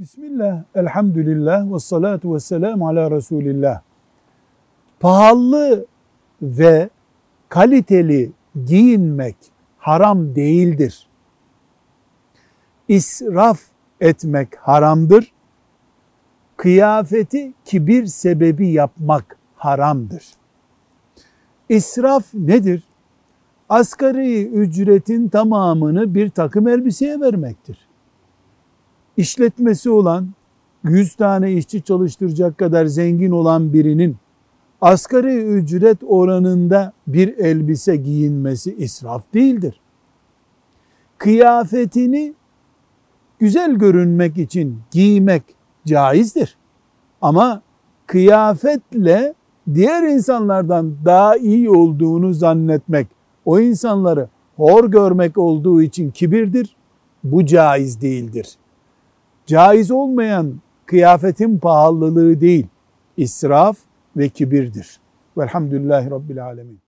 Bismillah, elhamdülillah ve salatu ve selamu ala Resulillah. Pahalı ve kaliteli giyinmek haram değildir. İsraf etmek haramdır. Kıyafeti kibir sebebi yapmak haramdır. İsraf nedir? Asgari ücretin tamamını bir takım elbiseye vermektir. İşletmesi olan, 100 tane işçi çalıştıracak kadar zengin olan birinin asgari ücret oranında bir elbise giyinmesi israf değildir. Kıyafetini güzel görünmek için giymek caizdir. Ama kıyafetle diğer insanlardan daha iyi olduğunu zannetmek, o insanları hor görmek olduğu için kibirdir. Bu caiz değildir. Caiz olmayan kıyafetin pahalılığı değil, israf ve kibirdir. Velhamdülillahi Rabbil Alemin.